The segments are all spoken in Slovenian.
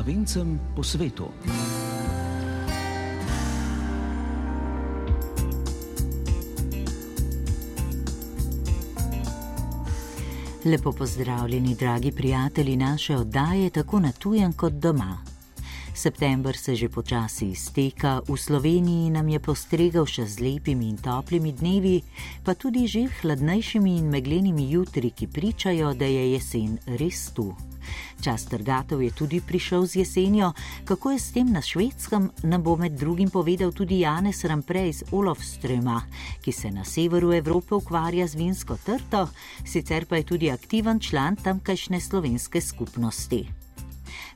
slovencem po svetu. Lepo pozdravljeni, dragi prijatelji naše oddaje, tako na tujem kot doma. September se že počasi izteka, v Sloveniji nam je postregal še z lepimi in toplimi dnevi, pa tudi že hladnejšimi in meglenimi jutri, ki pričajo, da je jesen res tu. Čas trgatov je tudi prišel z jesenjo, kako je s tem na švedskem, nam bo med drugim povedal tudi Janez Ramprej iz Olofströma, ki se na severu Evrope ukvarja z vinsko trto, sicer pa je tudi aktiven član tamkajšnje slovenske skupnosti.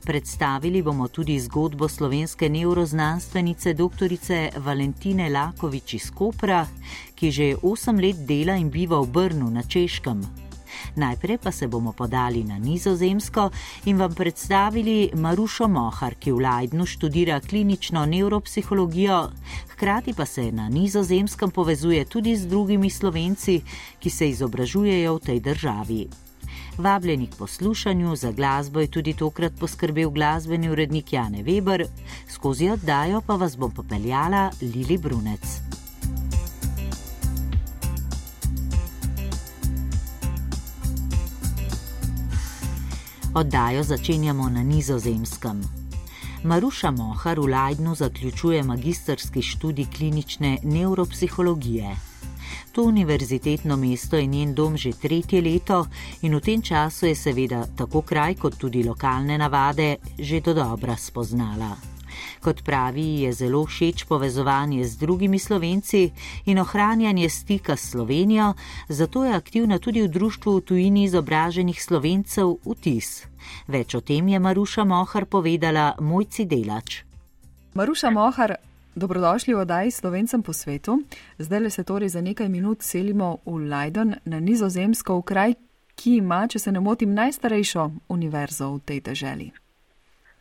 Predstavili bomo tudi zgodbo slovenske neuroznanstvenice dr. Valentine Lakovič iz Kopra, ki že 8 let dela in biva v Brnu na Češkem. Najprej pa se bomo podali na Nizozemsko in vam predstavili Marušo Mohar, ki v Leidnu študira klinično neuropsihologijo, hkrati pa se na Nizozemskem povezuje tudi z drugimi slovenci, ki se izobražujejo v tej državi. Vabljeni k poslušanju za glasbo je tudi tokrat poskrbel glasbeni urednik Jane Weber, skozi oddajo pa vas bom popeljala Lili Brunec. Oddajo začenjamo na nizozemskem. Maruša Mohar v Leidnu zaključuje magistrski študij klinične neuropsihologije. To univerzitetno mesto je njen dom že tretje leto in v tem času je seveda tako kraj kot tudi lokalne navade že do dobra spoznala. Kot pravi, je zelo všeč povezovanje z drugimi slovenci in ohranjanje stika s Slovenijo, zato je aktivna tudi v društvu v tujini izobraženih slovencev UTIS. Več o tem je Maruša Mohar povedala Mojci Delač. Maruša Mohar, dobrodošli v oddaji Slovencem po svetu. Zdaj le se torej za nekaj minut selimo v Leiden na nizozemsko v kraj, ki ima, če se ne motim, najstarejšo univerzo v tej deželi.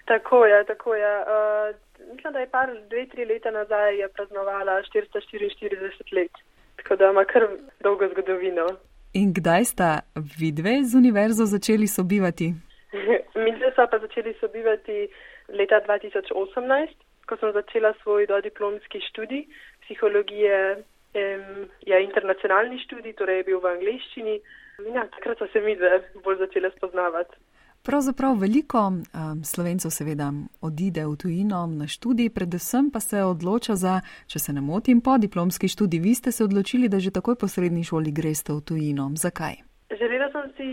Tako je, tako je. Uh, mislim, da je par, dve, tri leta nazaj je praznovala 444 let, tako da ima kar dolgo zgodovino. In kdaj sta vidve z univerzo začeli sobivati? Mi dve smo pa začeli sobivati leta 2018, ko sem začela svoj dodiplomski študij psihologije. Um, je internacionalni študij, torej je bil v angleščini. Ja, takrat so se mi dve bolj začele spoznavati. Pravzaprav veliko um, slovencev seveda odide v tujino na študij, predvsem pa se odloča za, če se ne motim, podiplomski študij. Vi ste se odločili, da že takoj po srednji šoli greste v tujino. Zakaj? Želela sem si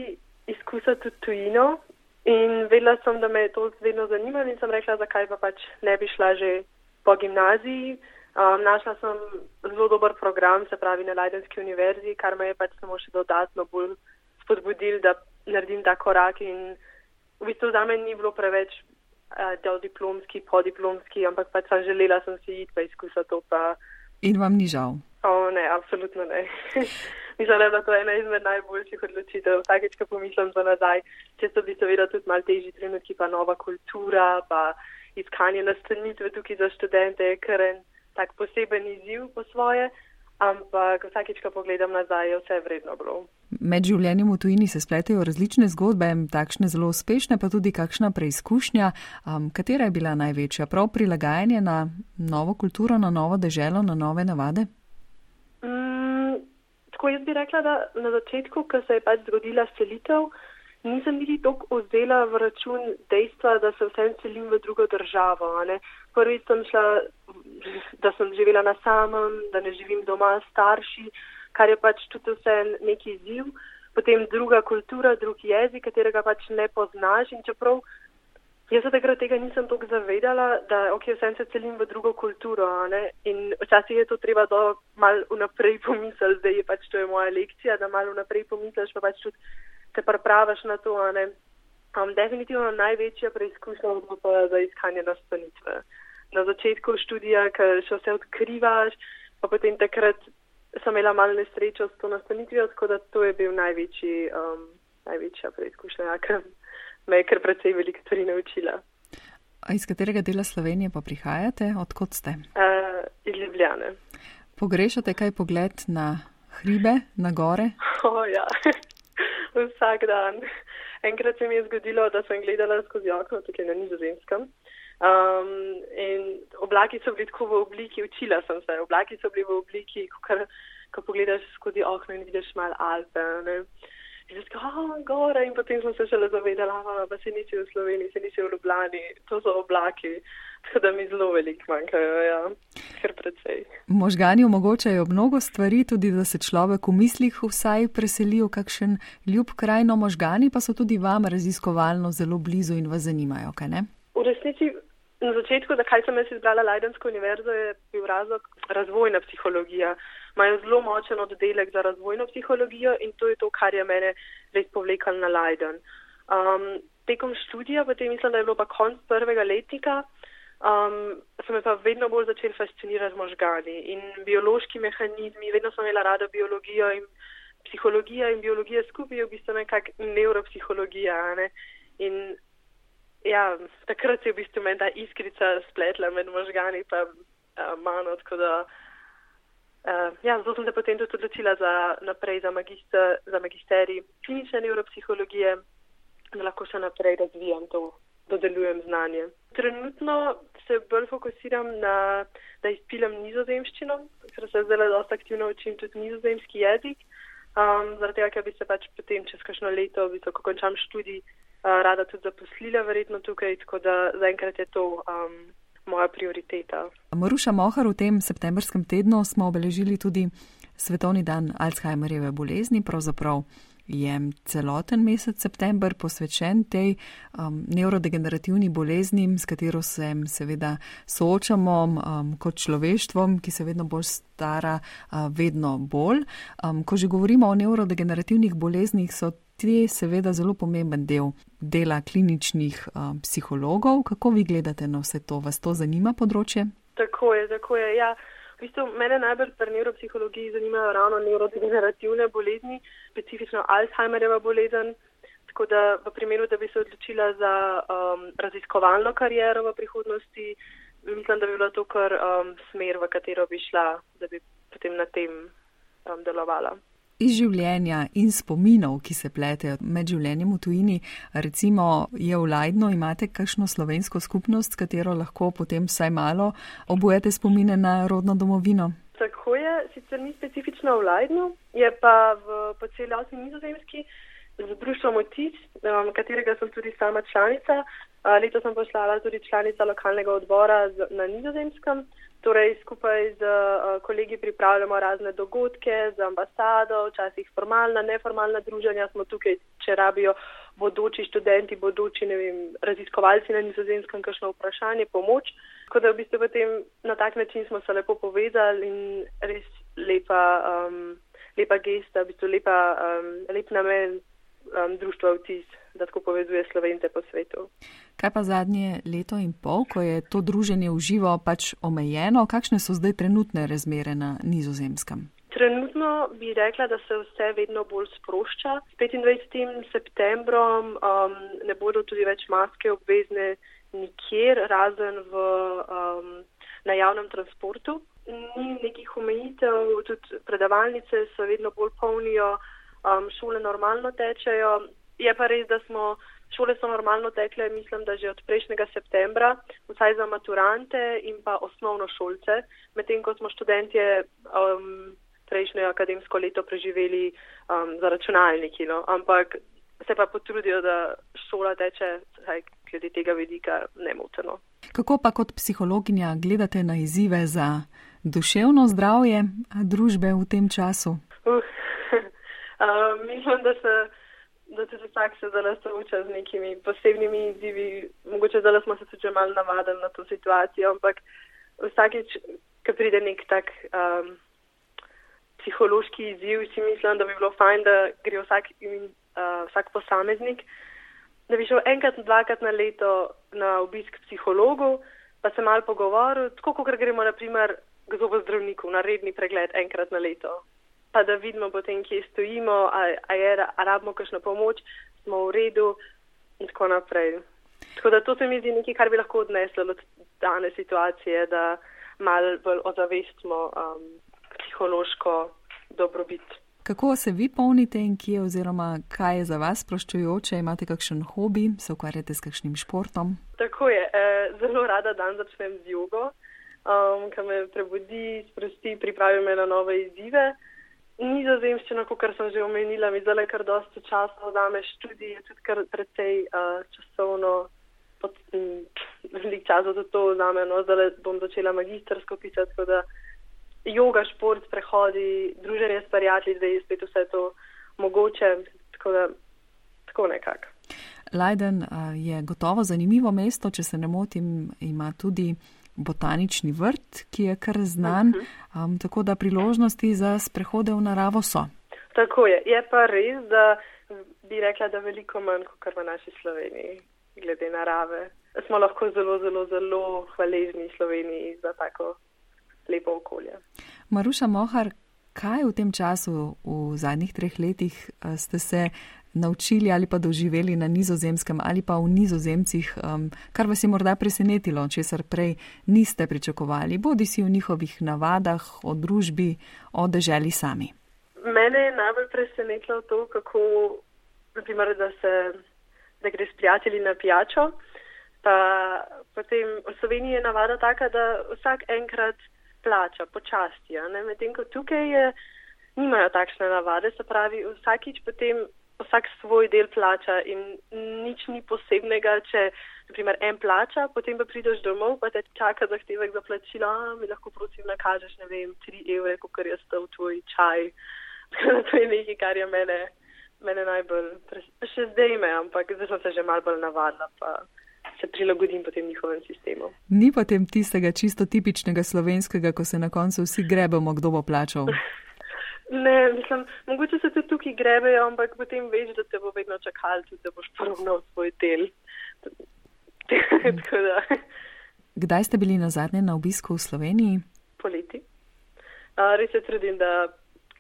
izkusiti tudi tujino in vedela sem, da me je to vedno zanimalo in sem rekla, zakaj pa pač ne bi šla že po gimnaziji. Um, našla sem zelo dober program, se pravi na Leidenski univerzi, kar me je pač samo še dodatno bolj spodbudil, da naredim ta korak in v bistvu za me ni bilo preveč uh, del diplomski, podiplomski, ampak pač sem želela sem si iti pa izkusiti to. Pa... In vam ni žal? O, ne, absolutno ne. Mislim, da je to ena izmed najboljših odločitev. Vsakeč, ko pomislim za nazaj, če so bi seveda tudi mal težji trenutki, pa nova kultura, pa iskanje nastanitve tukaj za študente je kar en tak poseben izziv po svoje ampak vsakeč, ko pogledam nazaj, je vse vredno bilo. Med življenjem v tujini se spletajo različne zgodbe, takšne zelo uspešne, pa tudi kakšna preizkušnja. Um, katera je bila največja? Prav prilagajanje na novo kulturo, na novo deželo, na nove navade? Mm, tako jaz bi rekla, da na začetku, ko se je pač zgodila selitev, nisem niti toliko vzela v račun dejstva, da se vsem selim v drugo državo. Prvič sem šla da sem živela na samem, da ne živim doma s starši, kar je pač tudi vse neki izziv. Potem druga kultura, drug jezik, katerega pač ne poznaš. In čeprav jaz se takrat tega nisem toliko zavedala, da ok, vsem se celim v drugo kulturo. In včasih je to treba do mal vnaprej pomisliti, zdaj je pač to je moja lekcija, da mal vnaprej pomisliš, pa pač tudi te pripravaš na to. Um, definitivno največja preizkušnja bo pa za iskanje nastanitve na začetku študija, ker še vse odkrivaš, pa potem takrat sem imela malo nesrečo s to nastanitvijo, tako da to je bil največji, um, največja preizkušnja, ja, ker me je kar precej veliko stvari naučila. A iz katerega dela Slovenije pa prihajate, odkot ste? Uh, iz Ljubljane. Pogrešate kaj pogled na hribe, na gore? O, ja. vsak dan. Enkrat se mi je zgodilo, da sem gledala skozi okno tukaj na nizozemskem. Um, in oblaki so bili tako v obliki, učila sem se, oblaki so bili v obliki, ko pogledaš skozi okno in vidiš mal Alpe. Ne? In jaz kažem, gore, in potem sem se šele zavedala, da se nisi v Sloveniji, se nisi v Ljubljani, to so oblaki. Tako da mi zelo veliko manjkajo, ja, kar precej. Možgani omogočajo mnogo stvari, tudi da se človek v mislih vsaj preseli v kakšen ljub kraj, no možgani pa so tudi vam raziskovalno zelo blizu in vas zanimajo, kaj ne? V resnici, na začetku, zakaj sem jaz izbrala Lajdensko univerzo, je bil razlog razvojna psihologija. Imajo zelo močen oddelek za razvojno psihologijo in to je to, kar je mene res povlekalo na Lajden. Um, tekom študija, potem mislim, da je bilo pa konc prvega letnika, um, so me pa vedno bolj začeli fascinirati možgani in biološki mehanizmi. Vedno sem imela rada biologijo in psihologija in biologija skupaj je v bistvu nekakšna neuropsihologija. Ne? In ja, takrat je v bistvu meni ta iskrica spletla med možgani pa uh, mano. Uh, ja, zato sem se potem tudi odločila za naprej za, magister, za magisterij klinične neuropsihologije, da lahko še naprej razvijam to dodeljujem znanje. Trenutno se bolj fokusiram na, da izpilam nizozemščino, ker se zdaj dosta aktivno učim tudi nizozemski jezik. Um, zaradi tega, ker bi se pač potem čez kakšno leto, ko končam študij, uh, rada tudi zaposlila verjetno tukaj, tako da zaenkrat je to um, moja prioriteta. Maruša Mohar, v tem septembrskem tednu smo obeležili tudi Svetovni dan Alzheimerjeve bolezni, pravzaprav je celoten mesec september posvečen tej um, neurodegenerativni bolezni, s katero se seveda soočamo um, kot človeštvom, ki se vedno bolj stara, uh, vedno bolj. Um, ko že govorimo o neurodegenerativnih boleznih, so te seveda zelo pomemben del dela kliničnih uh, psihologov. Kako vi gledate na vse to? Vas to zanima področje? Tako je, tako je. Ja. V bistvu mene najbolj pri neuropsihologiji zanimajo ravno neurodegenerativne bolezni, specifično Alzheimerjeva bolezen. Tako da v primeru, da bi se odločila za um, raziskovalno kariero v prihodnosti, mislim, da bi bila to kar um, smer, v katero bi šla, da bi potem na tem um, delovala iz življenja in spominov, ki se pletejo med življenjem v tujini. Recimo je v Lajdnu, imate kakšno slovensko skupnost, s katero lahko potem vsaj malo obujete spomine na rodno domovino? Tako je, sicer ni specifično v Lajdnu, je pa v, po celoti nizozemski z društvom Otic, um, katerega sem tudi sama članica. Leto sem poslala tudi članica lokalnega odbora na nizozemskem. Torej, skupaj z kolegi pripravljamo razne dogodke z ambasado, včasih formalna, neformalna druženja. Smo tukaj, če rabijo bodoči študenti, bodoči vem, raziskovalci na nizozemskem, kakšno vprašanje, pomoč. Tako da v bistvu potem na tak način smo se lepo povezali in res lepa, um, lepa gesta, v bistvu lepa, um, lep namen um, društva Vtis, da tako povezuje slovence po svetu. Kaj pa zadnje leto in pol, ko je to druženje v živo pač omejeno, kakšne so zdaj trenutne razmere na nizozemskem? Trenutno bi rekla, da se vse vedno bolj sprošča. S 25. septembrom um, ne bodo tudi več maske obvezne nikjer, razen v, um, na javnem transportu. Ni nekih omejitev, tudi predavalnice se vedno bolj polnijo, um, šole normalno tečejo. Je pa res, da smo Šole so normalno tekle, mislim, da že od prejšnjega septembra, vsaj za maturante in pa osnovno šolce, medtem ko smo študentje um, prejšnjo akademsko leto preživeli um, za računalniki. No? Ampak se pa potrudijo, da šola teče, saj glede tega vidika, nemoteno. Kako pa kot psihologinja gledate na izzive za duševno zdravje družbe v tem času? Uh, uh, mislim, da se da tudi vsak se zdaj sooča z nekimi posebnimi izzivi. Mogoče zdaj smo se tudi malo navadili na to situacijo, ampak vsakeč, ko pride nek tak um, psihološki izziv, si mislim, da bi bilo fajn, da gre vsak, uh, vsak posameznik, da bi šel enkrat, dvakrat na leto na obisk psihologu, pa se mal pogovoril, tako kot gremo naprimer k zobozdravniku na redni pregled enkrat na leto pa da vidimo potem, kje stojimo, ali rabimo kakšno pomoč, smo v redu in tako naprej. Tako da to se mi zdi nekaj, kar bi lahko odneslo od dane situacije, da mal bolj ozavestimo um, psihološko dobrobit. Kako se vi polnite in kje, oziroma kaj je za vas sproščujoče? Imate kakšen hobi, se ukvarjate s kakšnim športom? Tako je, eh, zelo rada dan začnem z jogo, um, ki me prebudi, sprosti, pripravi me na nove izzive. Nizozemščina, kot sem že omenila, mi zdaj kar dosta časa vzame študij, tudi kar precej uh, časovno, velik čas za to vzame, no zdaj bom začela magistersko pisati, tako da yoga, šport, prehodi, druženje s prijatelji, zdaj je spet vse to mogoče, tako da tako nekako. Leiden je gotovo zanimivo mesto, če se ne motim, ima tudi botanični vrt, ki je kar znan, uh -huh. um, tako da priložnosti za sprehode v naravo so. Tako je, je pa res, da bi rekla, da veliko manj kot v naši Sloveniji, glede narave. Smo lahko zelo, zelo, zelo hvaležni Sloveniji za tako lepo okolje. Maruša Mohar, kaj v tem času, v zadnjih treh letih, ste se naučili ali pa doživeli na nizozemskem ali pa v nizozemcih, um, kar vas je morda presenetilo, česar prej niste pričakovali, bodi si v njihovih navadah, o družbi, o deželi sami? Mene je najbolj presenetilo to, kako, naprimer, da, se, da greš s prijatelji na pijačo. Pa potem v Sloveniji je navada taka, da vsak enkrat plača počasti. Medtem ko tukaj je, nimajo takšne navade, se pravi, vsakič potem vsak svoj del plača in nič ni posebnega, če naprimer en plača, potem pa prideš domov, pa te čaka zahtevek za plačilo, mi lahko prosim nakažeš, ne vem, tri evre, kot je stal tvoj čaj. to je nekaj, kar je mene, mene najbolj, še zdaj me, ampak zdaj sem se že mal bolj navadila, pa se prilagodim potem njihovem sistemu. Ni potem tistega čisto tipičnega slovenskega, ko se na koncu vsi grebemo, kdo bo plačal. Ne, mislim, mogoče se tudi tukaj grebejo, ampak potem veš, da te bo vedno čakal, tudi da boš poravnal svoj del. Kdaj ste bili na zadnje na obisku v Sloveniji? Poleti. A, res se trudim, da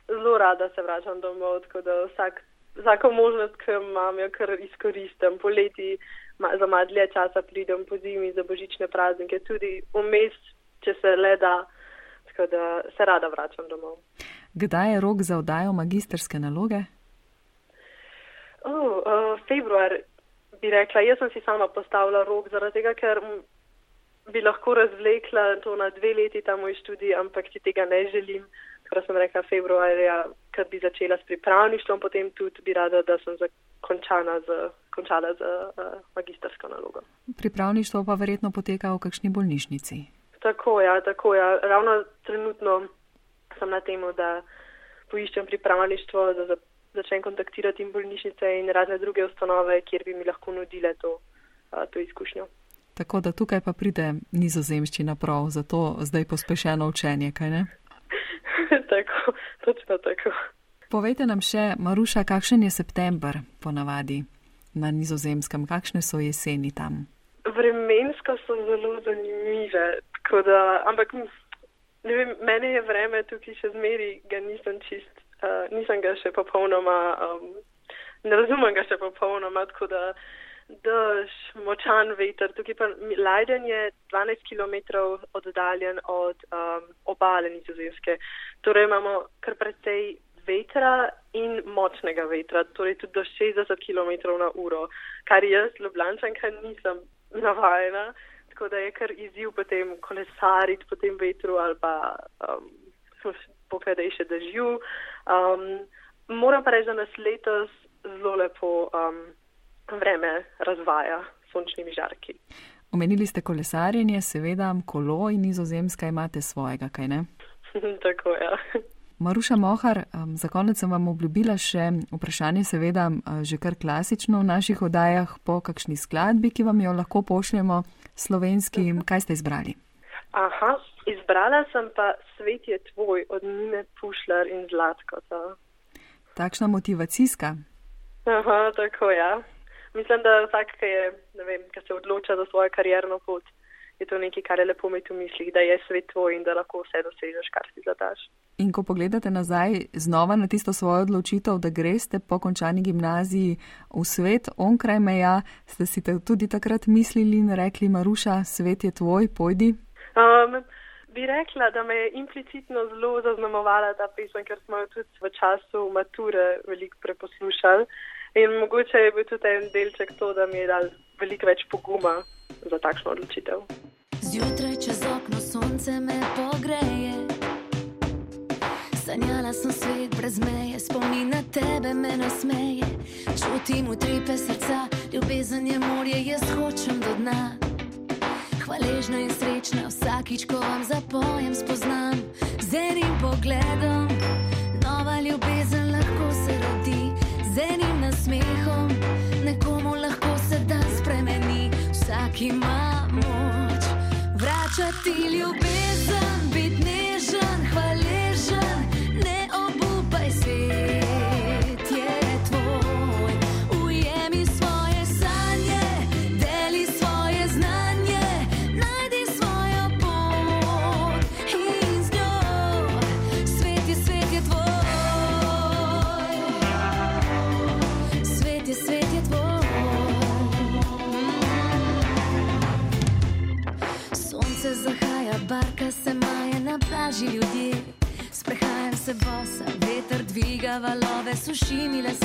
zelo rada se vračam domov, tako da vsak, vsako možnost, ki imam, jo kar izkoristim. Poleti ma, za malo dlje časa pridem po zimi za božične praznike, tudi vmes, če se le da, tako da se rada vračam domov. Kdaj je rok za oddajo magisterske naloge? Oh, uh, februar bi rekla. Jaz sem si sama postavila rok, zaradi tega, ker bi lahko razvlekla to na dve leti ta moj študij, ampak si tega ne želim. Tako sem rekla februarja, ker bi začela s pripravništvom, potem tudi bi rada, da sem zakončana z, končala z uh, magistersko nalogo. Pripravništvo pa verjetno poteka v kakšni bolnišnici. Tako ja, tako ja. Ravno trenutno sem na tem, da poiščem pripravništvo, da začnem kontaktirati bolnišnice in razne druge ustanove, kjer bi mi lahko nudile to, to izkušnjo. Tako da tukaj pa pride nizozemščina prav, zato zdaj pospešeno učenje, kaj ne? tako, točno tako. Povejte nam še, Maruša, kakšen je september ponavadi na nizozemskem, kakšne so jeseni tam? Vremensko so zelo zanimive, da, ampak Ne vem, meni je vreme tukaj še zmeri, ga nisem čist, uh, nisem ga še popolnoma, um, ne razumem ga še popolnoma, tako da dež, močan veter, tukaj pa Leiden je 12 km oddaljen od um, obale nizozemske, torej imamo kar precej vetra in močnega vetra, torej tudi do 60 km na uro, kar jaz, Ljubljančanka, nisem navajena tako da je kar izziv potem kolesariti po tem vetru ali pa um, pokadaj še dežju. Um, moram pa reči, da nas letos zelo lepo um, vreme razvaja s sončnimi žarki. Omenili ste kolesarjenje, seveda, kolo in nizozemska imate svojega, kaj ne? tako je. Ja. Maruša Mohar, um, za konec sem vam obljubila še vprašanje, seveda, uh, že kar klasično v naših oddajah po kakšni skladbi, ki vam jo lahko pošljemo slovenskim. Kaj ste izbrali? Aha, izbrala sem pa Svet je tvoj od Nine Pušljar in Zlatkota. Takšna motivacijska. Aha, tako ja. Mislim, da vsak, ki, je, vem, ki se odloča za svojo karjerno pot, je to nekaj, kar je lepo imeti v mislih, da je svet tvoj in da lahko vse dosežeš, kar si zadaš. In ko pogledate nazaj znova na tisto svojo odločitev, da greste po končani gimnaziji v svet onkraj meja, ste si tudi takrat mislili in rekli, Maruša, svet je tvoj, pojdi? Um, bi rekla, da me je implicitno zelo zaznamovala ta pesem, ker smo jo tudi v času mature veliko preposlušali. In mogoče je bil tudi en delček to, da mi je dal veliko več poguma za takšno odločitev. Zjutraj čez okno sonce me pogreje. Sanjala sem svet brez meje, spomin na tebe me nasmeje. Čutim utripe srca, ljubezen je morje, jaz hočem do dna. Hvaležna in srečna vsakič, ko vam zapojem spoznam z enim pogledom. Nova ljubezen lahko se rodi z enim nasmehom, nekomu lahko se dan spremeni, vsak ima vračati ljubezen, sushi, mi la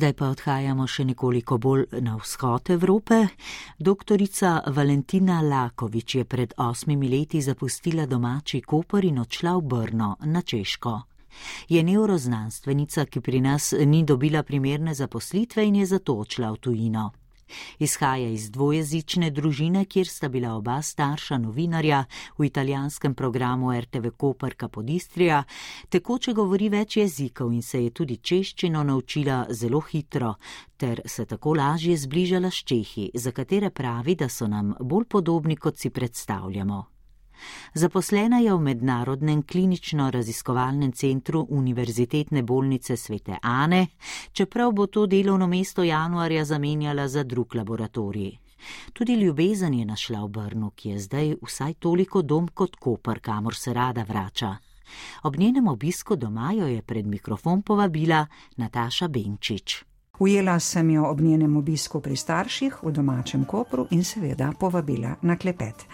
Zdaj pa odhajamo še nekoliko bolj na vzhod Evrope. Doktorica Valentina Lakovič je pred osmimi leti zapustila domači Koper in odšla v Brno na Češko. Je neuroznanstvenica, ki pri nas ni dobila primerne zaposlitve in je zato odšla v tujino. Izhaja iz dvojezične družine, kjer sta bila oba starša novinarja v italijanskem programu RTV Koper Kapodistrija, tekoče govori več jezikov in se je tudi češčino naučila zelo hitro, ter se tako lažje zbližala s Čehi, za katere pravi, da so nam bolj podobni, kot si predstavljamo. Zaposlena je v Mednarodnem klinično-raziskovalnem centru Univerzitetne bolnice Svete Ane, čeprav bo to delovno mesto januarja zamenjala za drug laboratorij. Tudi ljubezen je našla v Brnu, ki je zdaj vsaj toliko dom kot Koper, kamor se rada vrača. Ob njenem obisku doma jo je pred mikrofon povabila Nataša Benčič. Ujela sem jo ob njenem obisku pri starših v domačem kopru in seveda povabila na klepet.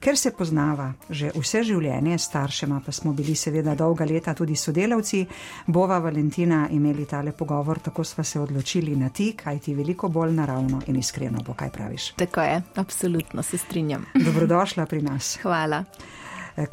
Ker se poznava že vse življenje, staršema pa smo bili seveda dolga leta tudi sodelavci, bova Valentina imeli tale pogovor, tako sva se odločili na ti, kaj ti veliko bolj naravno in iskreno bo, kaj praviš. Tako je, absolutno se strinjam. Dobrodošla pri nas. Hvala.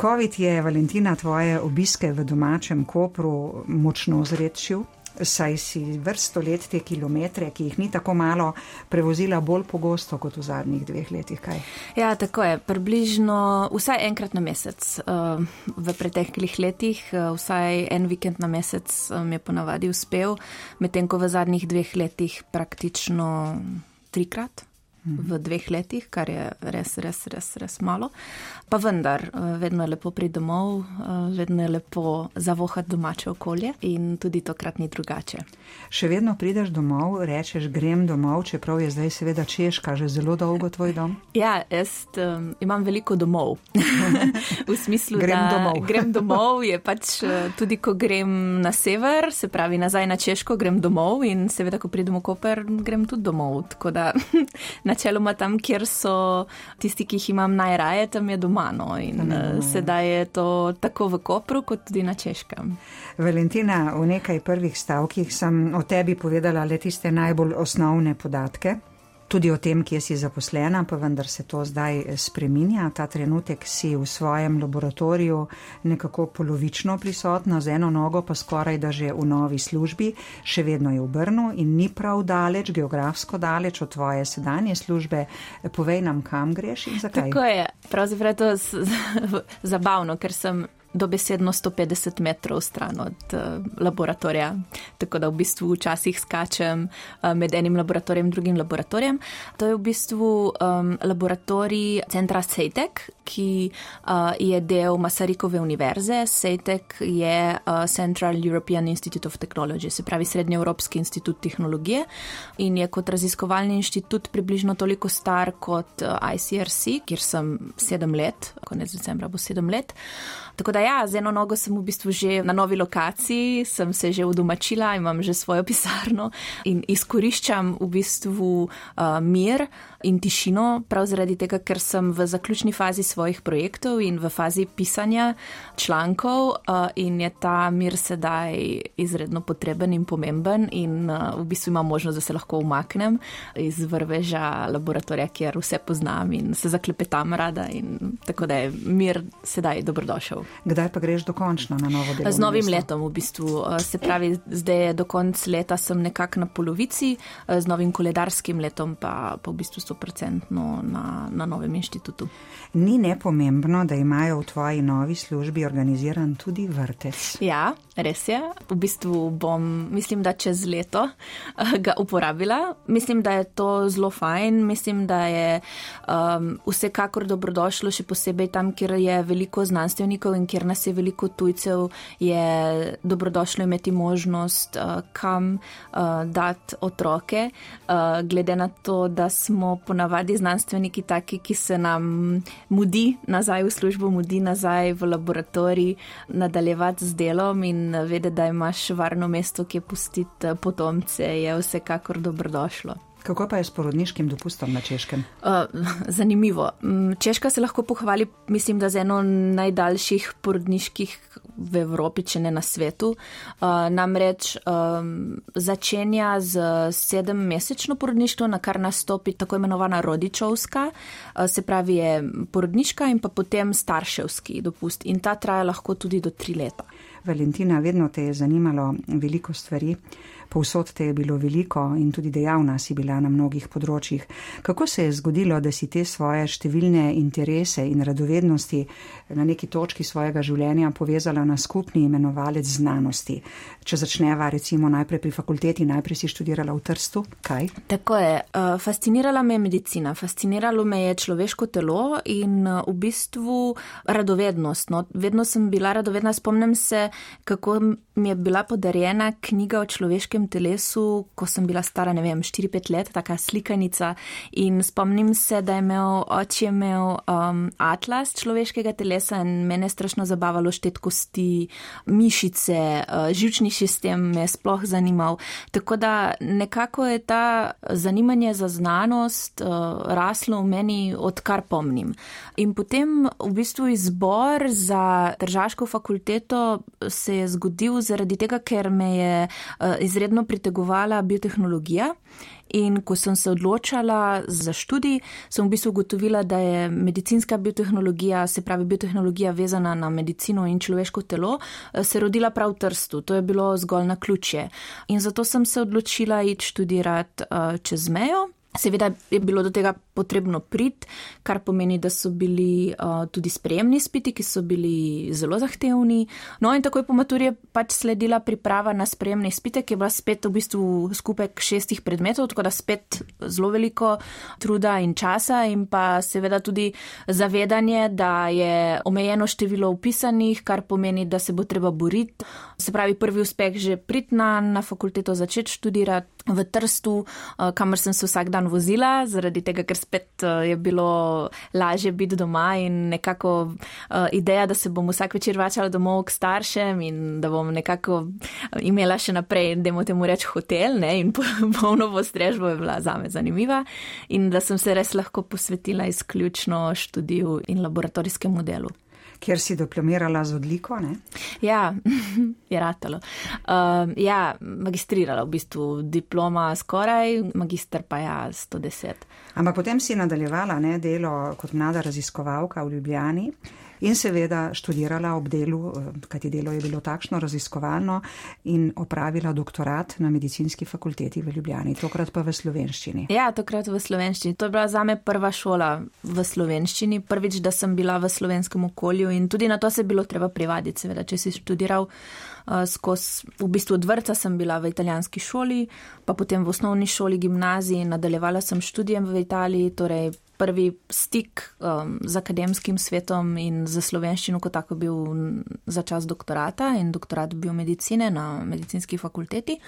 COVID je Valentina tvoje obiske v domačem kopru močno zredšil. Saj si vrsto let te kilometre, ki jih ni tako malo, prevozila bolj pogosto kot v zadnjih dveh letih. Kaj? Ja, tako je. Približno vsaj enkrat na mesec uh, v preteklih letih, uh, vsaj en vikend na mesec mi um, je ponavadi uspel, medtem ko v zadnjih dveh letih praktično trikrat v dveh letih, kar je res, res, res, res malo. Pa vendar, eh, vedno je lepo priti domov, eh, vedno je lepo zavohati domače okolje in tudi tokrat ni drugače. Še vedno prideš domov, rečeš, grem domov, čeprav je zdaj seveda Češka že zelo dolgo tvoj dom? Ja, jaz um, imam veliko domov. v smislu, grem da domov. grem domov je pač tudi, ko grem na sever, se pravi nazaj na Češko, grem domov in seveda, ko pridem v Koper, grem tudi domov. Tako da načeloma tam, kjer so tisti, ki jih imam najraje, tam je doma. No. In uh, sedaj je to tako v Kopru, kot tudi na Češkem. Valentina, v nekaj prvih stavkih sem o tebi povedala le tiste najbolj osnovne podatke tudi o tem, kje si zaposlena, pa vendar se to zdaj spreminja. Ta trenutek si v svojem laboratoriju nekako polovično prisotna, z eno nogo pa skoraj da že v novi službi, še vedno je v Brnu in ni prav daleč, geografsko daleč od tvoje sedanje službe. Povej nam, kam greš in zakaj. Tako je, pravzaprav je to zabavno, ker sem dobesedno 150 metrov stran od uh, laboratorija. Tako da v bistvu včasih skačem uh, med enim laboratorijem in drugim laboratorijem. To je v bistvu um, laboratorij centra Sejtek, ki uh, je del Masarikove univerze. Sejtek je uh, Central European Institute of Technology, se pravi Srednji Evropski institut tehnologije in je kot raziskovalni inštitut približno toliko star kot uh, ICRC, kjer sem sedem let, konec decembra bo sedem let. Tako da ja, z eno nogo sem v bistvu že na novi lokaciji, sem se že udomačila, imam že svojo pisarno in izkoriščam v bistvu uh, mir in tišino, prav zaradi tega, ker sem v zaključni fazi svojih projektov in v fazi pisanja člankov uh, in je ta mir sedaj izredno potreben in pomemben in uh, v bistvu imam možnost, da se lahko umaknem iz vrveža laboratorija, kjer vse poznam in se zaklepetam rada in tako da je mir sedaj dobrodošel. Kdaj pa greš dokončno na novo delo? Z novim mesto? letom v bistvu. Se pravi, zdaj je do konca leta sem nekako na polovici, z novim koledarskim letom pa, pa v bistvu 100% na, na novem inštitutu. Ni nepomembno, da imajo v tvoji novi službi organiziran tudi vrtec. Ja, res je. V bistvu bom, mislim, da čez leto eh, ga uporabila. Mislim, da je to zelo fajn. Mislim, da je um, vsekakor dobrodošlo, še posebej tam, kjer je veliko znanstvenikov in kjer nas je veliko tujcev, je dobrodošlo imeti možnost, uh, kam uh, dati otroke, uh, glede na to, da smo ponavadi znanstveniki taki, ki se nam mudi nazaj v službo, mudi nazaj v laboratorij, nadaljevati z delom in vedeti, da imaš varno mesto, kje pustiti potomce, je vsekakor dobrodošlo. Kako pa je s porodniškim dopustom na češkem? Uh, zanimivo. Mm, Češka se lahko pohvali, mislim, da z eno najdaljših porodniških v Evropi, če ne na svetu. Uh, namreč um, začenja z sedemmesečno porodništvo, na kar nastopi tako imenovana rodičovska, uh, se pravi je porodniška in pa potem starševski dopust. In ta traja lahko tudi do tri leta. Valentina, vedno te je zanimalo veliko stvari povsod te je bilo veliko in tudi dejavna si bila na mnogih področjih. Kako se je zgodilo, da si te svoje številne interese in radovednosti na neki točki svojega življenja povezala na skupni imenovalec znanosti? Če začneva recimo najprej pri fakulteti, najprej si študirala v Trstu, kaj? Tako je. Eh, fascinirala me je medicina, fasciniralo me je človeško telo in eh, v bistvu radovednost. No, vedno sem bila radovedna, spomnim se, kako mi je bila podarjena knjiga o človeškem telesu, ko sem bila stara, ne vem, 4-5 let, taka slikanica. In spomnim se, da je imel oče imel um, atlas človeškega telesa in mene je strašno zabavalo štet kosti, mišice, uh, živčni sistem me je sploh zanimal. Tako da nekako je ta zanimanje za znanost uh, raslo v meni, odkar pomnim. In potem v bistvu izbor za državsko fakulteto se je zgodil zaradi tega, ker me je uh, izredno pritegovala biotehnologija. In ko sem se odločala za študij, sem v bistvu ugotovila, da je medicinska biotehnologija, se pravi biotehnologija vezana na medicino in človeško telo, eh, se rodila prav v Trstu. To je bilo zgolj na ključje. In zato sem se odločila iti študirati uh, čez mejo. Seveda je bilo do tega potrebno priti, kar pomeni, da so bili uh, tudi sprejemni spiti, ki so bili zelo zahtevni. No in takoj po maturi je pač sledila priprava na sprejemne spite, ki je bila spet v bistvu skupek šestih predmetov, tako da spet zelo veliko truda in časa in pa seveda tudi zavedanje, da je omejeno število upisanih, kar pomeni, da se bo treba boriti. Se pravi, prvi uspeh že priti na, na fakulteto, začeti študirati v Trstu, uh, kamor sem se vsak dan vozila, zaradi tega, ker spet uh, je bilo lažje biti doma in nekako uh, ideja, da se bom vsak večer vračala domov k staršem in da bom nekako imela še naprej, da mu temu reči hotel ne, in polno postrežbo je bila zame zanimiva. In da sem se res lahko posvetila izključno študiju in laboratorijskemu delu kjer si diplomirala z odliko. Ne? Ja, je ratalo. Uh, ja, magistrirala v bistvu diploma skoraj, magister pa ja 110. Ampak potem si nadaljevala ne, delo kot mlada raziskovalka v Ljubljani in seveda študirala ob delu, eh, kajti delo je bilo takšno raziskovalno in opravila doktorat na medicinski fakulteti v Ljubljani, tokrat pa v slovenščini. Ja, tokrat v slovenščini. To je bila zame prva šola v slovenščini, prvič, da sem bila v slovenskem okolju in tudi na to se je bilo treba privaditi, seveda, če si študiral. Uh, skozi, v bistvu od vrca sem bila v italijanski šoli, pa potem v osnovni šoli, gimnaziji, nadaljevala sem študijem v Italiji, torej prvi stik um, z akademskim svetom in za slovenščino, kot tako bil za čas doktorata in doktorat biomedicine na medicinski fakulteti.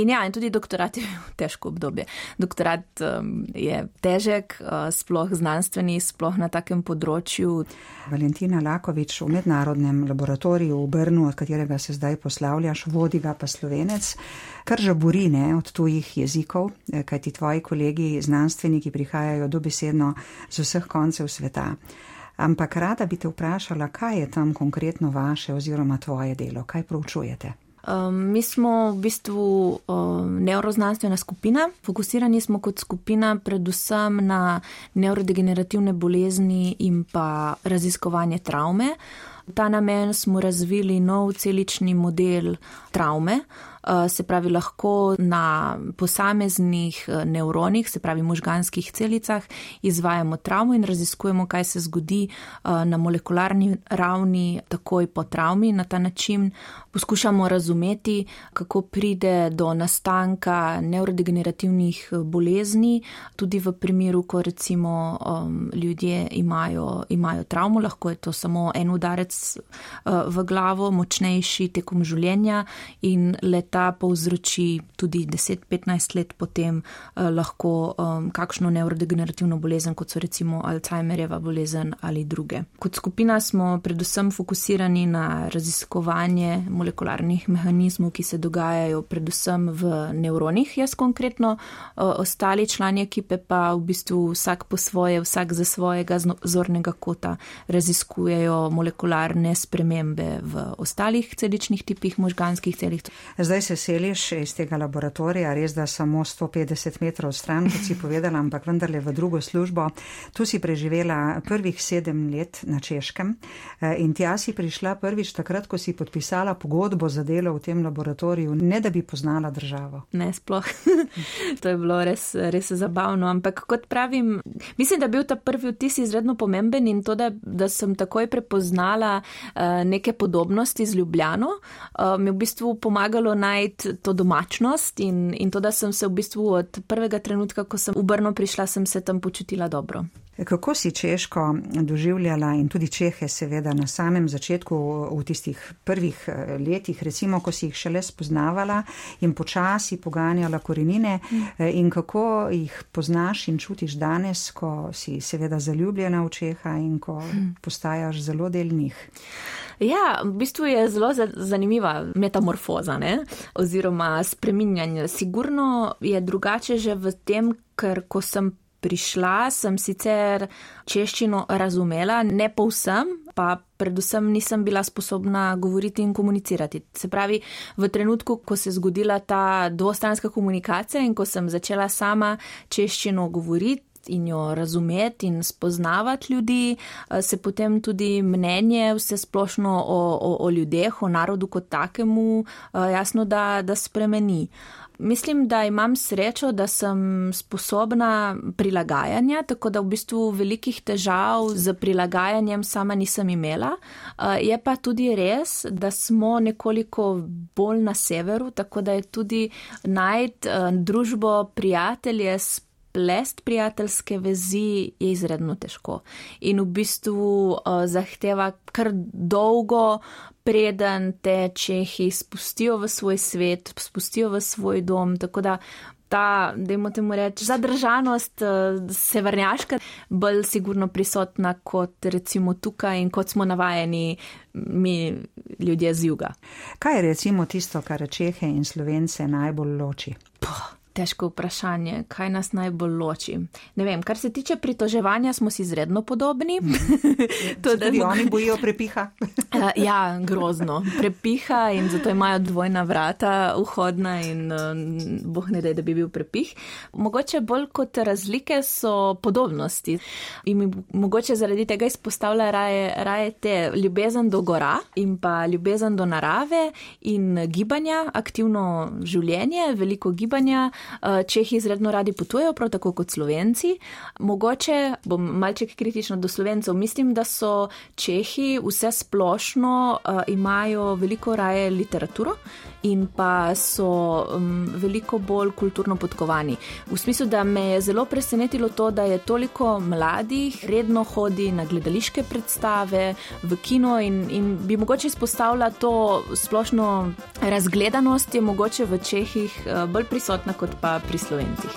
In ja, in tudi doktorat je bil težko obdobje. Doktorat um, je težek, uh, sploh znanstveni, sploh na takem področju. Valentina Lakovič v mednarodnem laboratoriju v Brnu, od katerega se zdaj poslavljaš, vodi ga pa slovenec kar žaburi ne, od tujih jezikov, eh, kajti tvoji kolegi znanstveniki prihajajo dobesedno z vseh koncev sveta. Ampak rada bi te vprašala, kaj je tam konkretno vaše oziroma tvoje delo, kaj proučujete? Um, mi smo v bistvu um, neuroznanstvena skupina. Fokusirani smo kot skupina predvsem na neurodegenerativne bolezni in pa raziskovanje travme. V ta namen smo razvili nov celični model travme, se pravi lahko na posameznih eh, nevronih, se pravi možganskih celicah, izvajamo travmo in raziskujemo, kaj se zgodi eh, na molekularni ravni takoj po travmi. Na ta način poskušamo razumeti, kako pride do nastanka neurodegenerativnih bolezni, tudi v primeru, ko recimo um, ljudje imajo, imajo travmo, lahko je to samo en udarec uh, v glavo, močnejši tekom življenja in let ta povzroči tudi 10-15 let potem eh, lahko um, kakšno neurodegenerativno bolezen, kot so recimo Alzheimerjeva bolezen ali druge. Kot skupina smo predvsem fokusirani na raziskovanje molekularnih mehanizmov, ki se dogajajo predvsem v nevronih, jaz konkretno, eh, ostali člani ekipe pa v bistvu vsak po svoje, vsak za svojega zornega kota raziskujejo molekularne spremembe v ostalih celičnih tipih možganskih celih. Zdaj se seliš iz tega laboratorija, res da samo 150 metrov stran, kot si povedala, ampak vendarle v drugo službo. Tu si preživela prvih sedem let na Češkem eh, in tja si prišla prvič takrat, ko si podpisala pogodbo za delo v tem laboratoriju, ne da bi poznala državo. Ne, sploh. to je bilo res, res zabavno, ampak kot pravim, mislim, da je bil ta prvi vtis izredno pomemben in to, da, da sem takoj prepoznala uh, neke podobnosti z Ljubljano, uh, mi je v bistvu pomagalo naj najti to domačnost in, in to, da sem se v bistvu od prvega trenutka, ko sem v Brno prišla, sem se tam počutila dobro. Kako si Češko doživljala in tudi Čehe, seveda, na samem začetku, v tistih prvih eh, letih, recimo, ko si jih šele spoznavala in počasi poganjala korenine, mm. in kako jih poznaš in čutiš danes, ko si seveda zaljubljena v Čeha in ko postajaš zelo del njih? Ja, v bistvu je zelo zanimiva metamorfoza ne? oziroma spreminjanje. Sigurno je drugače že v tem, ker ko sem prišla, sem sicer češčino razumela, ne povsem, pa predvsem nisem bila sposobna govoriti in komunicirati. Se pravi, v trenutku, ko se je zgodila ta dvostranska komunikacija in ko sem začela sama češčino govoriti, In jo razumeti in spoznavati ljudi, se potem tudi mnenje vse splošno o, o, o ljudeh, o narodu kot takemu, jasno, da, da spremeni. Mislim, da imam srečo, da sem sposobna prilagajanja, tako da v bistvu velikih težav z prilagajanjem sama nisem imela. Eh, je pa tudi res, da smo nekoliko bolj na severu, tako da je tudi najti eh, družbo prijatelje s plest prijateljske vezi je izredno težko in v bistvu uh, zahteva kar dolgo, preden te čehi spustijo v svoj svet, spustijo v svoj dom. Tako da ta, dajmo temu reči, zadržanost uh, severnjaška bolj sigurno prisotna kot recimo tukaj in kot smo navajeni mi ljudje z juga. Kaj je recimo tisto, kar Čehe in Slovence najbolj loči? Puh. Težko vprašanje, kaj nas najbolj loči. Ne vem, kar se tiče pritoževanja, smo si izredno podobni. to, da se oni bojijo prepiha. uh, ja, grozno. Prepiha in zato imajo dvojna vrata, vhodna in uh, boh ne da, da bi bil prepih. Mogoče bolj kot razlike so podobnosti. In mi mogoče zaradi tega izpostavlja raje, raje te ljubezen do gora in pa ljubezen do narave in gibanja, aktivno življenje, veliko gibanja. Eh, Čehi izredno radi potujejo, prav tako kot Slovenci. Mogoče bom malček kritična do Slovencev. Mislim, da so Čehi vse splošno uh, imajo veliko raje literaturo in pa so um, veliko bolj kulturno podkovani. V smislu, da me je zelo presenetilo to, da je toliko mladih redno hodi na gledališke predstave, v kino in, in bi mogoče izpostavila to splošno razgledanost, je mogoče v Čehih uh, bolj prisotna kot pa pri Slovencih.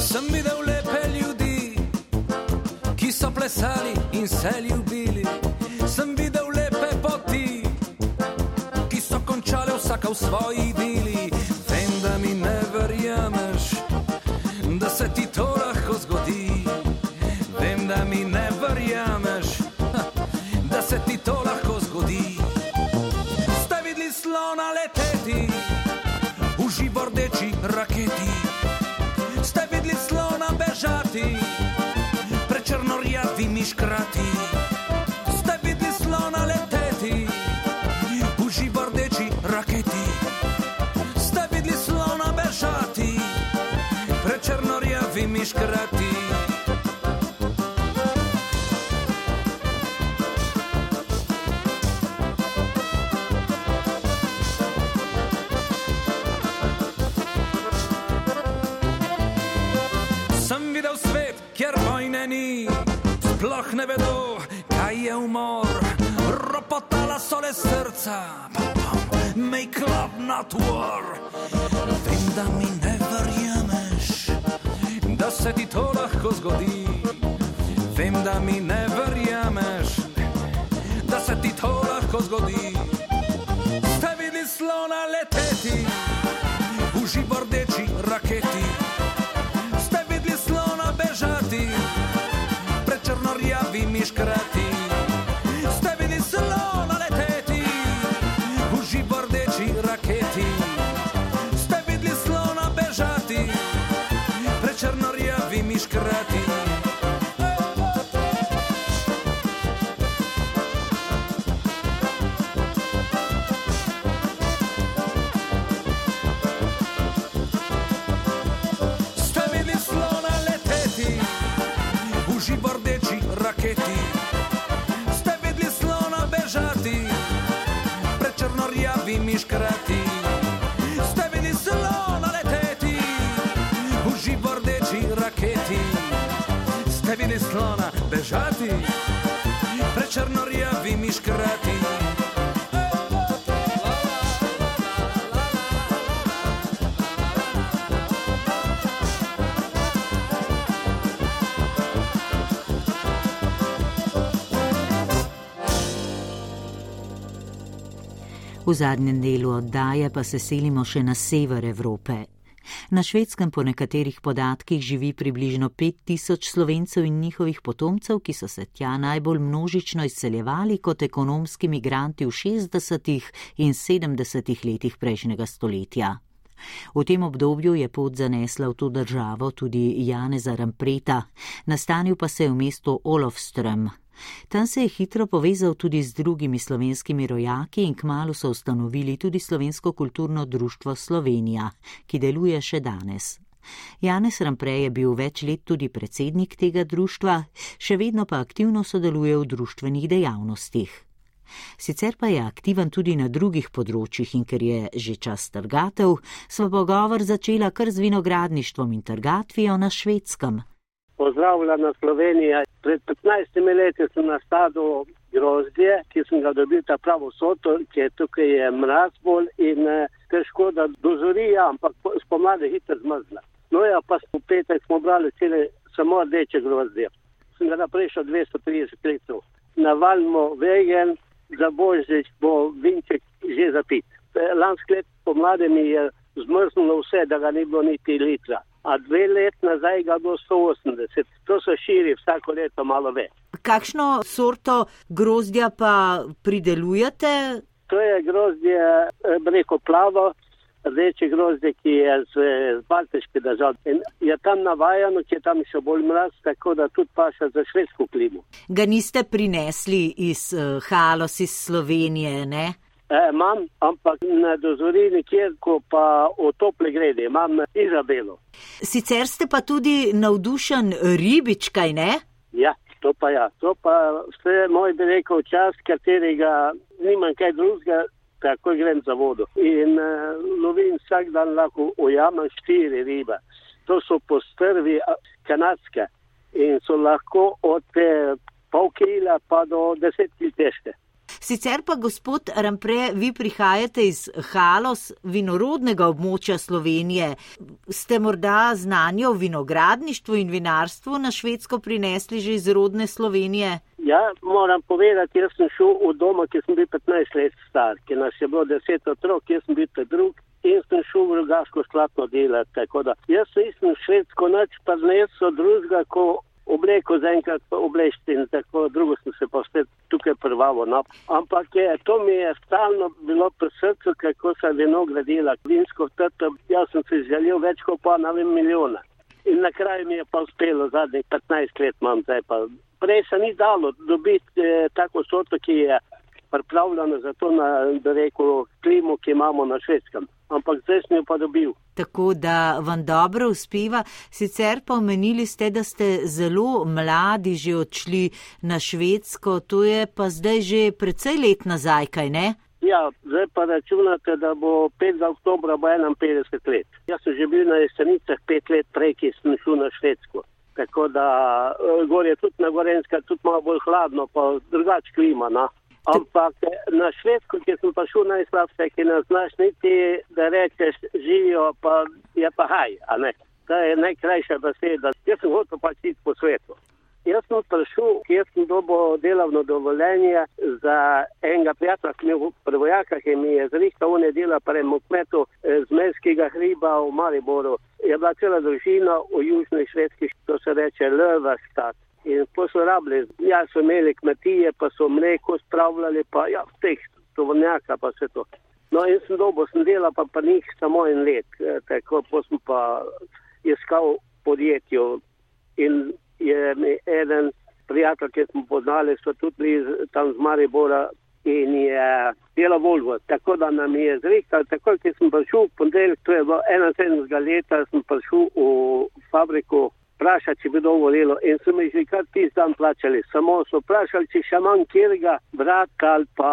Sem videl lepe ljudi, ki so plesali in se ljubili. Sem videl v svoji dili. Vem, da mi ne verjameš, da se ti to lahko zgodi. Vem, da mi ne verjameš, da se ti to lahko zgodi. Ste videli slona leteti? živordeči raketi. Ste videli slona bežati, prečrnorjavimi škrati. Prečrnorjavimi škrati. sploh ne vedo, kaj je umor. Ropotala so le srca, make love not war. Vem, da mi ne se ti to lahko zgodi. Vem, da mi ne verjameš, da se ti to lahko zgodi. Ste videli slona leteti v živordeči raketi. Ste videli slona bežati črnorjavimi škrati. V zadnjem delu oddaje pa se selimo še na sever Evrope. Na švedskem po nekaterih podatkih živi približno 5000 slovencev in njihovih potomcev, ki so se tja najbolj množično izseljevali kot ekonomski migranti v 60. in 70. letih prejšnjega stoletja. V tem obdobju je pot zanesla v to državo tudi Janeza Rampreta, nastanil pa se je v mestu Olofström, Tam se je hitro povezal tudi z drugimi slovenskimi rojaki in kmalo so ustanovili tudi Slovensko kulturno društvo Slovenija, ki deluje še danes. Janez Ramprej je bil več let tudi predsednik tega društva, še vedno pa aktivno sodeluje v društvenih dejavnostih. Sicer pa je aktiven tudi na drugih področjih in ker je že čas trgatev, smo pogovor začela kar z vinogradništvom in trgatvijo na švedskem pozdravljena Slovenija. Pred 15 leti sem nastavil grozdje, ki sem ga dobil ta pravo soto, ki je tukaj mraz bolj in eh, težko da dozorija, ampak spomladi hitro zmrzla. No ja, pa v petek smo brali cele samo rdeče grozdje. Sem ga naprej šel 230 litrov. Navalimo vegen, za božič bo vinček že zapit. Eh, lansko let pomladi mi je zmrznulo vse, da ga ni bilo niti litra a dve let nazaj ga do 180. To se širi vsako leto malo več. Kakšno sorto grozdja pa pridelujete? To je grozdje, reko plavo, rdeče grozdje, ki je z, z Baltiške države. In je tam navajano, ki je tam še bolj mraz, tako da tudi paša za švedsko klimo. Ga niste prinesli iz uh, Halos, iz Slovenije, ne? E, imam, ampak ne dozori nikjer, ko pa o tople grede, imam Izabelo. Sicer ste pa tudi navdušen ribičkaj, ne? Ja, to pa ja, to pa vse moj bi rekel čas, katerega nimam kaj drugega, tako grem za vodo. In uh, lovim vsak dan lahko ujamem štiri ribe. To so postrvi kanadske in so lahko od uh, pol kila pa do deset kil težke. Sicer pa, gospod Rampre, vi prihajate iz Halos, vinorodnega območja Slovenije. Ste morda znanje o vinogradništvu in vinarstvu na Švedsko prinesli že iz rodne Slovenije? Ja, moram povedati, jaz sem šel v doma, ki sem bil 15 let star, ki nas je bilo 10 otrok, jaz sem bil drug in sem šel v rogaško skladno delati. Jaz nisem švedsko nič pa znesel drugega, ko obleko zaenkrat oblečiti in tako drugo sem se pa spet tukaj prvavo. No. Ampak je, to mi je stalno bilo pri srcu, kako se vino gradila, vinsko trto, jaz sem se želel več kot pa na vem milijona. In na kraju mi je pa uspelo, zadnjih 15 let imam zdaj pa. Prej se ni dalo dobiti eh, tako sorto, ki je pripravljena za to, na, da reko, klimo, ki imamo na švedskem ampak zdaj sem jo pa dobil. Tako da vam dobro uspeva. Sicer pa omenili ste, da ste zelo mladi že odšli na Švedsko, to je pa zdaj že precej let nazaj, kaj ne? Ja, zdaj pa računate, da bo 5. oktober bo 51 let. Jaz sem že bil na jesenicah 5 let prej, ki sem šel na Švedsko. Tako da eh, gor je tudi na Gorenska, tudi malo bolj hladno, pa drugač klima. Na. Ampak na švedsko, ki sem pa šel najslabše, ki ne znaš niti, da rečeš živijo, pa je pa haj. To je najkrajša beseda. Jaz sem hotel pač iti po svetu. Jaz sem prišel, kjer sem dobil delovno dovoljenje za enega prijatelja, ki je v prvojakah in mi je zrihtal v nedela premo kmetu eh, z Merskega hriba v Mariboru. Je bila cela družina v južni švedski, to se reče Lövastat in pa so rabili, ja, so imeli kmetije, pa so mleko spravljali, pa ja, teh tovornjaka pa vse to. No in sem dobo, sem delal pa pa njih samo en let, eh, tako pa sem pa iskal podjetje in je mi eden prijatelj, ki smo poznali, so tudi bili tam z Maribora in je delal Volvo. Tako da nam je zrihtal, tako da sem prišel v ponedeljek, to je bilo 71 leta, sem prišel v fabriko vpraša, če bi dovolilo. In so mi že kar ti dan plačali. Samo so vprašali, če še manj kjer ga brat ali pa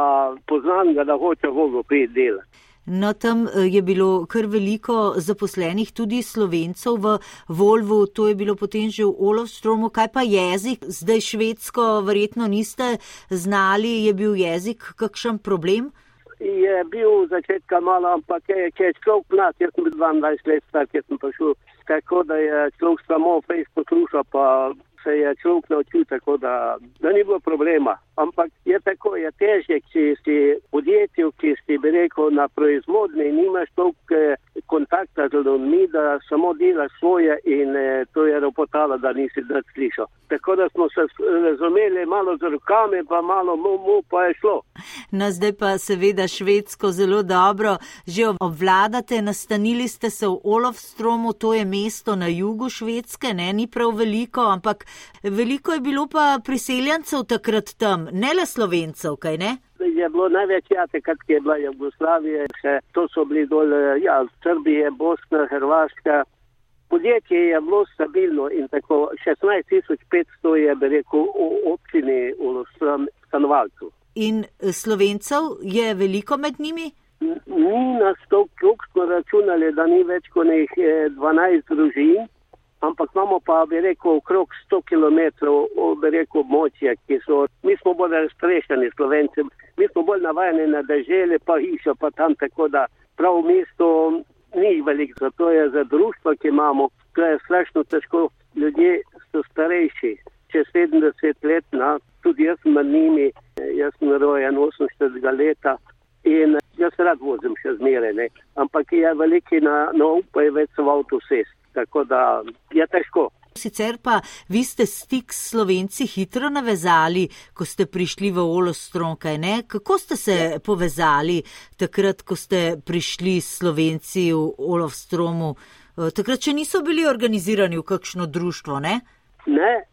poznam ga, da hoče vogo priti delati. No, tam eh, je bilo kar veliko zaposlenih, tudi slovencev v Volvu, to je bilo potem že v Olovstromu. Kaj pa jezik? Zdaj švedsko verjetno niste znali, je bil jezik kakšen problem? Je bil začetka malo, ampak je, je človek mlad, jaz sem bil 22 let star, ker sem prišel, tako da je človek samo Facebook poslušal, pa se je človek naučil, tako da, da ni bilo problema. Ampak je tako, je težje, če si podjetju, ki si bi rekel na proizvodni, nimaš toliko eh, kontakta z ljudmi, da samo delaš svoje in eh, to je ropotalo, da nisi več slišal. Tako da smo se razumeli malo z rokami, pa malo mu, mu pa je šlo. No, zdaj pa seveda švedsko zelo dobro. Že obvladate, nastanili ste se v Olofstromu, to je mesto na jugu švedske, ne, ni prav veliko, ampak veliko je bilo pa priseljencev takrat tam, ne le slovencev, kaj ne? Je bilo največ jate, kar je bila Jugoslavija, še to so bili dol, ja, Srbije, Bosna, Hrvaška. Podjetje je bilo stabilno in tako 16.500 je, bi rekel, v občini v stanovalcu. In slovencev je veliko med njimi? Ni nas to, koliko smo računali, da ni več kot 12 družin ampak imamo pa, bi rekel, okrog 100 km, bi rekel, območja, ki so, mi smo bolj razstrešeni slovenci, mi smo bolj navajeni na dežele, pa hišo, pa tam tako da prav mesto ni veliko, zato je za društvo, ki imamo, to je strašno težko, ljudje so starejši, čez 70 let, na, tudi jaz med njimi, jaz sem rojen 48 leta in jaz rad vozim še zmeraj, ampak je veliki na, na upaj več v avtocest tako da je težko. Sicer pa vi ste stik s slovenci hitro navezali, ko ste prišli v Olostron, kaj ne? Kako ste se ja. povezali takrat, ko ste prišli s slovenci v Olostromu? Eh, takrat, če niso bili organizirani v kakšno društvo, ne? Ne,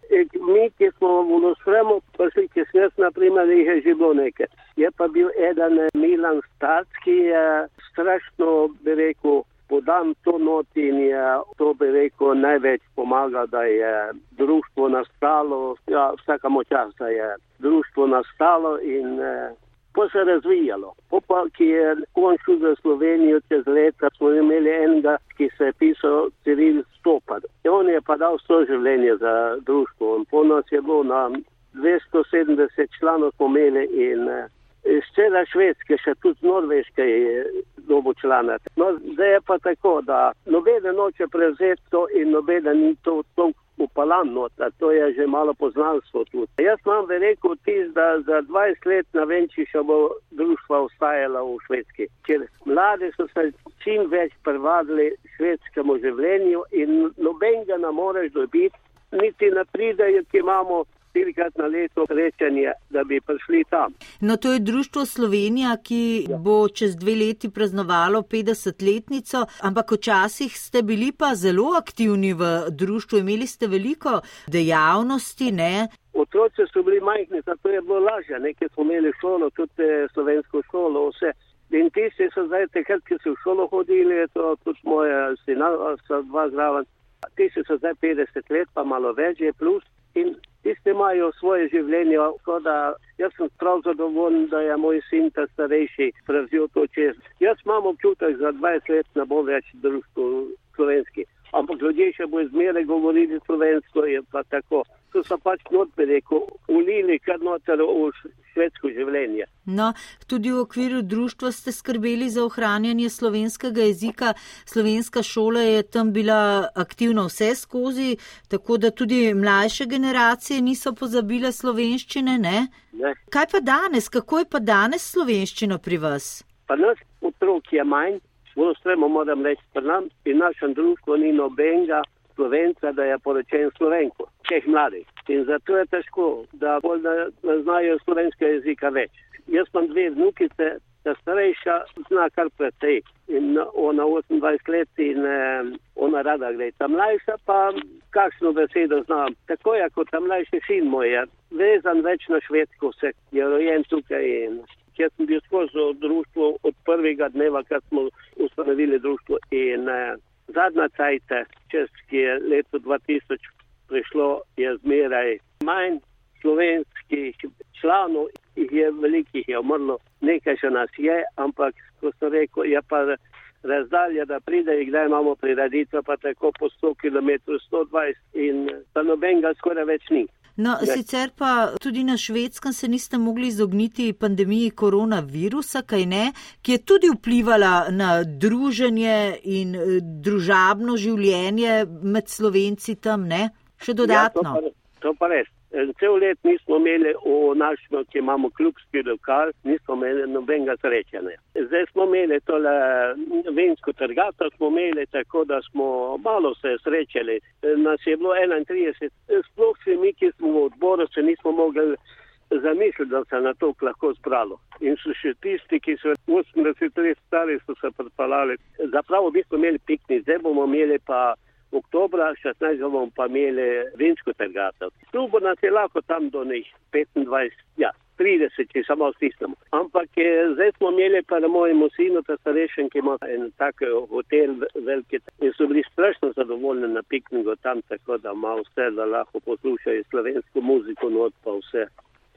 mi, ki smo v Olostromu prišli, ki smo jaz, naprimer, jih je že bilo nekaj. Je pa bil eden Milan Stac, ki je strašno, bi rekel, podam to noti in je to bi rekel največ pomaga, da je društvo nastalo, ja, vsaka močas, da je društvo nastalo in eh, pa se razvijalo. Popa, ki je končil za Slovenijo čez leta, smo imeli enega, ki se je pisal Ciril Stopad. In on je pa dal so življenje za društvo in po nas je bilo na 270 članov pomeli in eh, iz cele Švedske, še tudi Norveške je dobo člana. No, zdaj je pa tako, da nobeden noče prevzeti to in nobeden ni to, to upalan nota, to je že malo poznanstvo tudi. Jaz imam veliko tis, da za 20 let na venči še bo društva ostajala v Švedski, ker mladi so se čim več privadili švedskemu življenju in nobenega ne moreš dobiti, niti ne pridejo, ki imamo štirikrat na leto srečanje, da bi prišli tam. No, to je Društvo Slovenija, ki ja. bo čez dve leti praznovalo 50-letnico, ampak včasih ste bili pa zelo aktivni v društvu, imeli ste veliko dejavnosti, ne? Otroci so bili majhni, zato je bilo lažje, nekaj smo imeli šolo, tudi eh, slovensko šolo, vse. In tisti so zdaj, takrat, ki so v šolo hodili, to tudi moja sina, so dva zraven. Tisti so zdaj 50 let, pa malo več je plus. In Tisti imajo svoje življenje, jaz sem prav zadovoljen, da je moj sin ta starejši prevzel to čez. Jaz imam občutek, da za 20 let ne bo več družbo slovenski. Ampak ljudje še bo izmeraj govorili slovensko, je pa tako. To so pač notbe, rekel, ulili kar noter v švedsko življenje. No, tudi v okviru društva ste skrbeli za ohranjanje slovenskega jezika. Slovenska šola je tam bila aktivna vse skozi, tako da tudi mlajše generacije niso pozabile slovenščine, ne? ne. Kaj pa danes, kako je pa danes slovenščino pri vas? Pa nas otrok je manj, zelo stremo moram reči, pa nam in našem društvu ni nobenega slovenca, da je poročen slovenko, teh mladih. In zato je težko, da bolj ne, ne znajo slovenskega jezika več. Jaz imam dve vnukice, ta starejša zna kar precej in ona 28 let in eh, ona rada gre. Ta mlajša pa kakšno besedo zna. Tako je kot ta mlajši sin moj, je vezan več na švedsko, vse je rojen tukaj in jaz sem bil skozi društvo od prvega dneva, kad smo ustanovili društvo in eh, zadnja cajta, čez ki je leto 2000 prišlo, je zmeraj manj slovenskih članov, jih je, velikih je umrlo, nekaj še nas je, ampak, ko sem rekel, je pa razdalja, da pride kdaj imamo prireditve, pa tako po 100 km, 120 in pa nobenega skoraj več ni. No, sicer pa tudi na švedskem se niste mogli izogniti pandemiji koronavirusa, kaj ne, ki je tudi vplivala na druženje in eh, družabno življenje med slovenci tam, ne? Še dodatno. Ja, to, pa, to pa res. Cel let nismo imeli v našem, ki imamo klubski lokal, nismo imeli nobenega srečanja. Zdaj smo imeli tole vinsko trgato, smo imeli tako, da smo malo se srečali. Nas je bilo 31, sploh vsi mi, ki smo v odboru, se nismo mogli zamisliti, da se na to lahko zbralo. In so še tisti, ki so 80 let stari, so se predpalali. Zapravo bi smo imeli piknik, zdaj bomo imeli pa oktobra 16. bomo pa imeli vinsko trgatev. Tu bo nas je lahko tam do njih 25, ja, 30, če samo stisnemo. Ampak je, zdaj smo imeli pa na mojem sinu, ta starejšen, ki ima en tak hotel veliki in so bili strašno zadovoljni na pikniku tam, tako da ima vse, da lahko poslušajo slovensko muziko, not pa vse.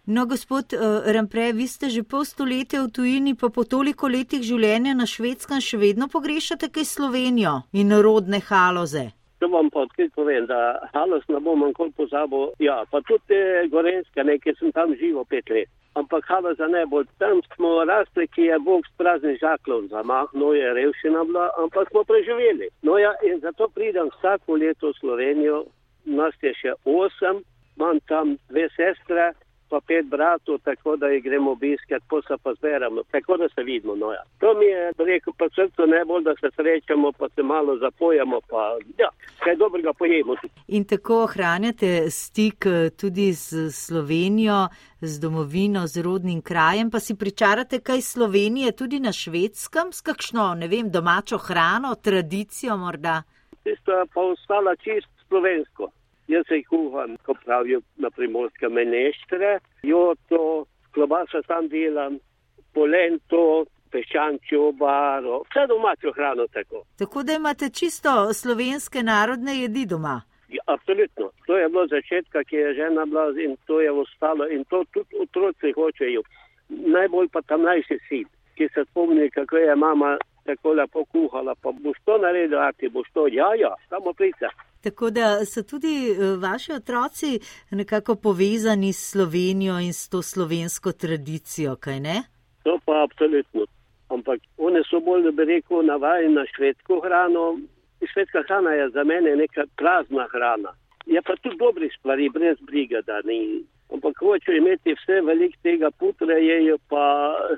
No, gospod uh, Rampre, vi ste že pol stoletja v tujini, pa po toliko letih življenja na švedskem še vedno pogrešate kaj Slovenijo in rodne haloze. To vam pa odkrit povem, da halos ne bom nikoli pozabil. Ja, pa tudi Gorenska, nekaj sem tam živel pet let. Ampak haloza ne bo. Tam smo rasli, ki je Bog sprazni žaklov zamahno, je revščina bila, ampak smo preživeli. No ja, in zato pridem vsako leto v Slovenijo, nas je še osem, imam tam dve sestre, pa pet bratov, tako da jih gremo obiskati, pa se pa zberemo, tako da se vidimo. No, ja. To mi je rekel, pa srce najbolj, da se srečamo, pa se malo zapojamo, pa ja, kaj dobrega pojemo. In tako ohranjate stik eh, tudi z Slovenijo, z domovino, z rodnim krajem, pa si pričarate kaj Slovenije tudi na švedskem, s kakšno, ne vem, domačo hrano, tradicijo morda. Tisto pa ostala čist slovensko. Jaz se kuham, ko pravijo na primorske meneštre, joto, klobasa sam delam, polento, peščančjo baro, vse domačo hrano tako. Tako da imate čisto slovenske narodne jedi doma. Ja, absolutno. To je bilo začetka, ki je žena bila in to je ostalo in to tudi otroci hočejo. Najbolj pa tam najši sin, ki se spomni, kako je mama tako lepo kuhala, pa boš to naredil, a ti boš to, ja, ja, samo prica. Tako da so tudi eh, vaši otroci nekako povezani s Slovenijo in s to slovensko tradicijo, kaj ne? To pa absolutno. Ampak one so bolj, da bi rekel, navajeni na švedsko hrano. Švedska hrana je za mene neka prazna hrana. Je pa tudi dobri stvari, brez briga, da ni. Ampak hoče imeti vse velik tega putra, jejo pa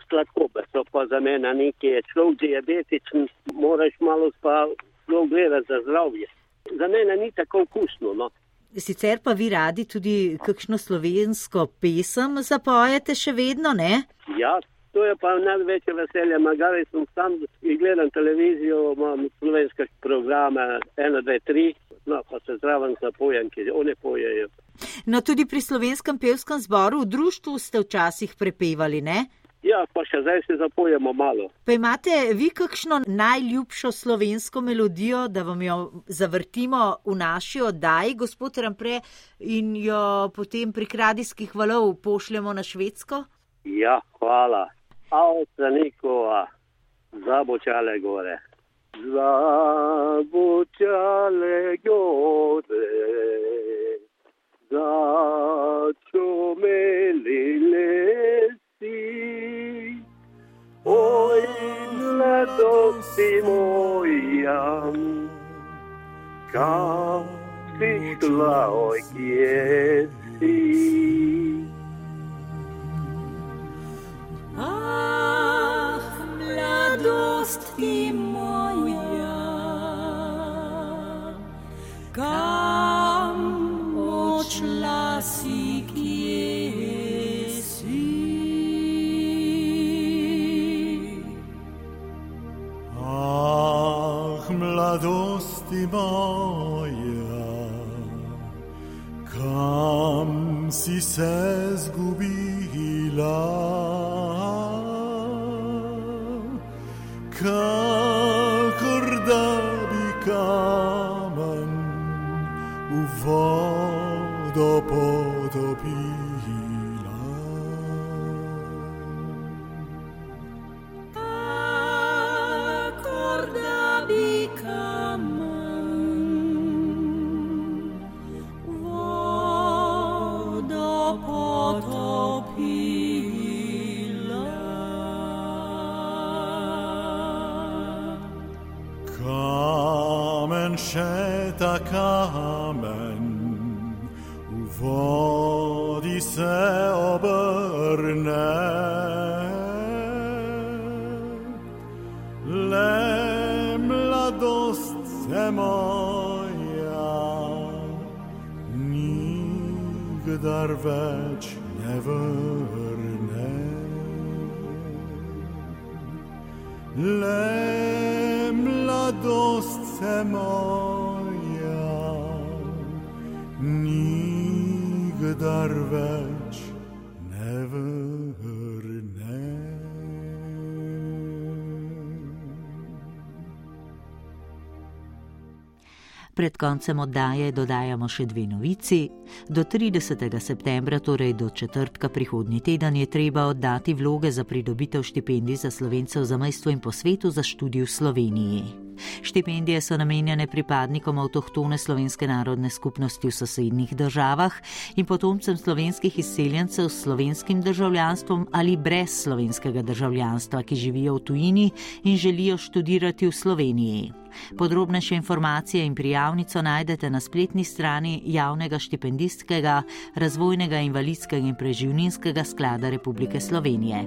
sladkobe. To pa za mene nekaj, človek diabetičen, moraš malo pa zelo gledati za zdravje za mene ni tako okusno. No. Sicer pa vi radi tudi kakšno slovensko pesem zapojete še vedno, ne? Ja, to je pa največje veselje. Magari sem sam in gledam televizijo, imam slovenske programe, ena, dve, tri, no pa se zraven zapojem, ki one pojejo. No, tudi pri slovenskem pevskem zboru v društvu ste včasih prepevali, ne? Ja, pa še zdaj se zapojemo malo. Pa imate vi kakšno najljubšo slovensko melodijo, da vam jo zavrtimo v naši oddaji, gospod Rampre, in jo potem prek radijskih valov pošljemo na švedsko? Ja, hvala. Avstranikova, zabočale gore. Zabočale gore, začomeli les mladosti moja Kam si šla, oj kje si Ah, mladosti moja Kam odšla si Mladosti moja, kam si se zgubila? Kakor da bi kamen v vodo ta kamen u vodi se obrne. Le mladost se moja več ne vrne. Le mladost se moja nikdar več ne vrne. Pred koncem oddaje dodajamo še dve novici. Do 30. septembra, torej do četrtka prihodnji teden, je treba oddati vloge za pridobitev štipendij za slovence v zamestvu in po svetu za študij v Sloveniji. Štipendije so namenjene pripadnikom avtohtone slovenske narodne skupnosti v sosednjih državah in potomcem slovenskih izseljencev s slovenskim državljanstvom ali brez slovenskega državljanstva, ki živijo v tujini in želijo študirati v Sloveniji. Podrobnejše informacije in prijavnico najdete na spletni strani javnega štipendijskega, razvojnega, invalidskega in preživninskega sklada Republike Slovenije.